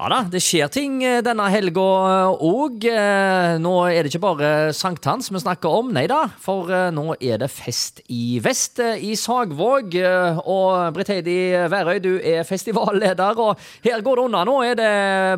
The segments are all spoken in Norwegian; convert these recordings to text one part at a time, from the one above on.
Ja da, det skjer ting eh, denne helga òg. Nå er det ikke bare sankthans vi snakker om, nei da. For eh, nå er det fest i vest eh, i Sagvåg. Og Britt Heidi Værøy, du er festivalleder, og her går det unna. Nå er det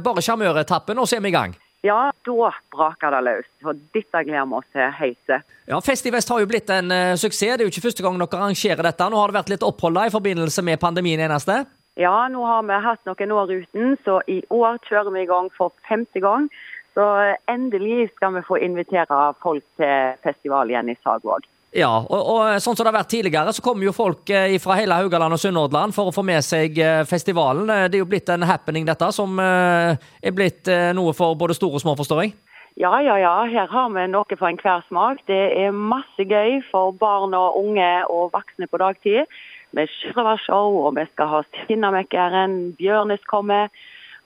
bare sjarmøretappen, og så er vi i gang. Ja, da braker det løs. Og dette gleder vi oss til heise. Ja, Fest i Vest har jo blitt en suksess. Det er jo ikke første gang dere arrangerer dette. Nå har det vært litt opphold i forbindelse med pandemien eneste? Ja, nå har vi hatt noen år uten, så i år kjører vi i gang for femte gang. Så endelig skal vi få invitere folk til festival igjen i Sagvåg. Ja, og, og, sånn som det har vært tidligere, så kommer jo folk eh, fra hele Haugaland og Sunnhordland for å få med seg eh, festivalen. Eh, det er jo blitt en happening, dette, som er blitt noe for både store og små, forstår jeg? Ja, ja, ja. Her har vi noe for enhver smak. Det er masse gøy for barn og unge og voksne på dagtid med sjørøvershow, og vi skal ha Sinnamekkeren, Bjørnis kommer.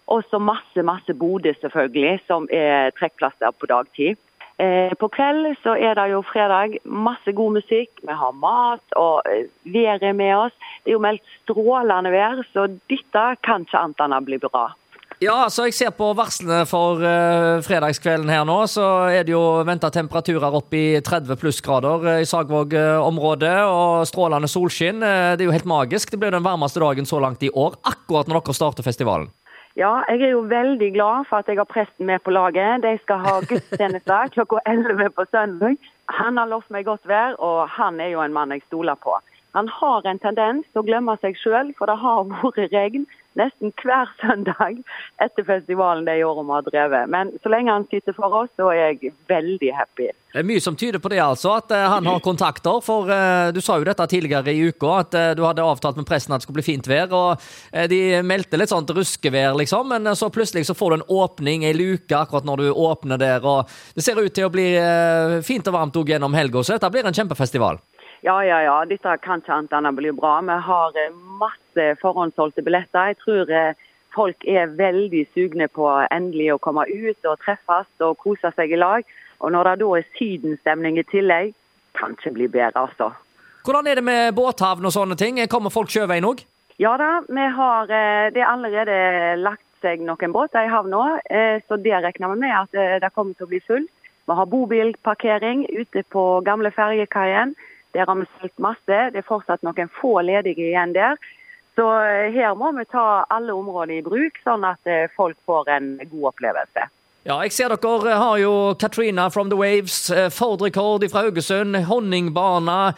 Og så masse, masse Bodø, selvfølgelig, som er trekkplasser på dagtid. Eh, på kveld så er det jo fredag. Masse god musikk. Vi har mat, og eh, været med oss. Det er jo meldt strålende vær, så dette kan ikke annet enn å bli bra. Ja, så jeg ser på varslene for uh, fredagskvelden her nå, så er det jo venta temperaturer opp i 30 plussgrader uh, i Sagvåg-området. Og strålende solskinn. Uh, det er jo helt magisk. Det blir den varmeste dagen så langt i år, akkurat når dere starter festivalen. Ja, jeg er jo veldig glad for at jeg har presten med på laget. De skal ha gudstjeneste klokka 11 på søndag. Han har lovt meg godt vær, og han er jo en mann jeg stoler på. Han har en tendens til å glemme seg sjøl, for det har vært regn nesten hver søndag etter festivalen de årene vi har drevet. Men så lenge han sitter for oss, så er jeg veldig happy. Det er mye som tyder på det, altså, at uh, han har kontakter. For uh, du sa jo dette tidligere i uka, at uh, du hadde avtalt med pressen at det skulle bli fint vær. Og de meldte litt sånn ruskevær, liksom, men så plutselig så får du en åpning, ei luke, akkurat når du åpner der. Og det ser ut til å bli fint og varmt òg gjennom helga, så dette blir en kjempefestival. Ja, ja, ja. Dette kan ikke annet enn å bli bra. Vi har masse forhåndssolgte billetter. Jeg tror eh, folk er veldig sugne på endelig å komme ut og treffes og kose seg i lag. Og når det da er sydenstemning i tillegg, kan ikke bli bedre, altså. Hvordan er det med båthavn og sånne ting? Kommer folk sjøveien òg? Ja da, vi har eh, det er allerede lagt seg noen båter i havna, eh, så det regner vi med at det kommer til å bli fullt. Vi har bobilparkering ute på gamle ferjekaien. Der har vi solgt masse. Det er fortsatt noen få ledige igjen der. Så eh, her må vi ta alle områder i bruk, sånn at eh, folk får en god opplevelse. Ja, jeg ser dere har jo Katrina from the Waves, eh, Ford-rekord fra Haugesund, Honningbana,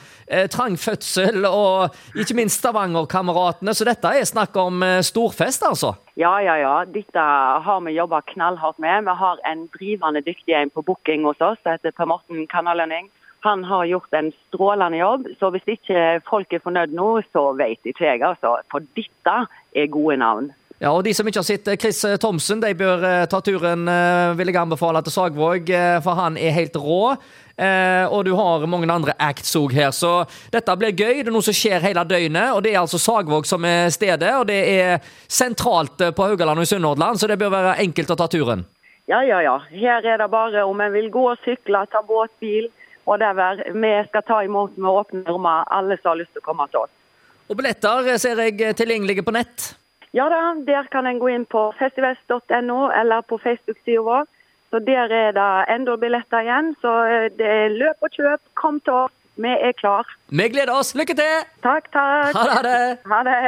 trang fødsel og ikke minst Stavanger-kameratene. Så dette er snakk om storfest, altså? Ja, ja, ja. Dette har vi jobba knallhardt med. Vi har en drivende dyktig en på booking hos oss, som heter Per Morten Kanalønning. Han har gjort en strålende jobb, så hvis ikke folk er fornøyd nå, så vet ikke jeg, altså. For dette er gode navn. Ja, og De som ikke har sett eh, Chris eh, Thomsen, de bør eh, ta turen, vil jeg anbefale til Sagvåg, for han er helt rå. Og du har mange andre acts òg her, så dette blir gøy. Det er noe som skjer hele døgnet. og Det er altså Sagvåg som er stedet, og det er sentralt på Haugaland og i Sunnhordland, så det bør være enkelt å ta turen. Ja, ja, ja. Her er det bare om en vil gå og sykle, ta båt, bil whatever. Vi skal ta imot med åpne armer alle som har lyst til å komme til oss. Og Billetter ser jeg tilgjengelige på nett? Ja da, der kan en gå inn på festivest.no eller på Facebook-sida vår. Så Der er det enda billetter igjen. Så eh, det er løp og kjøp. Kom til oss, vi er klar. Vi gleder oss. Lykke til! Takk, takk. Ha det. Ha det.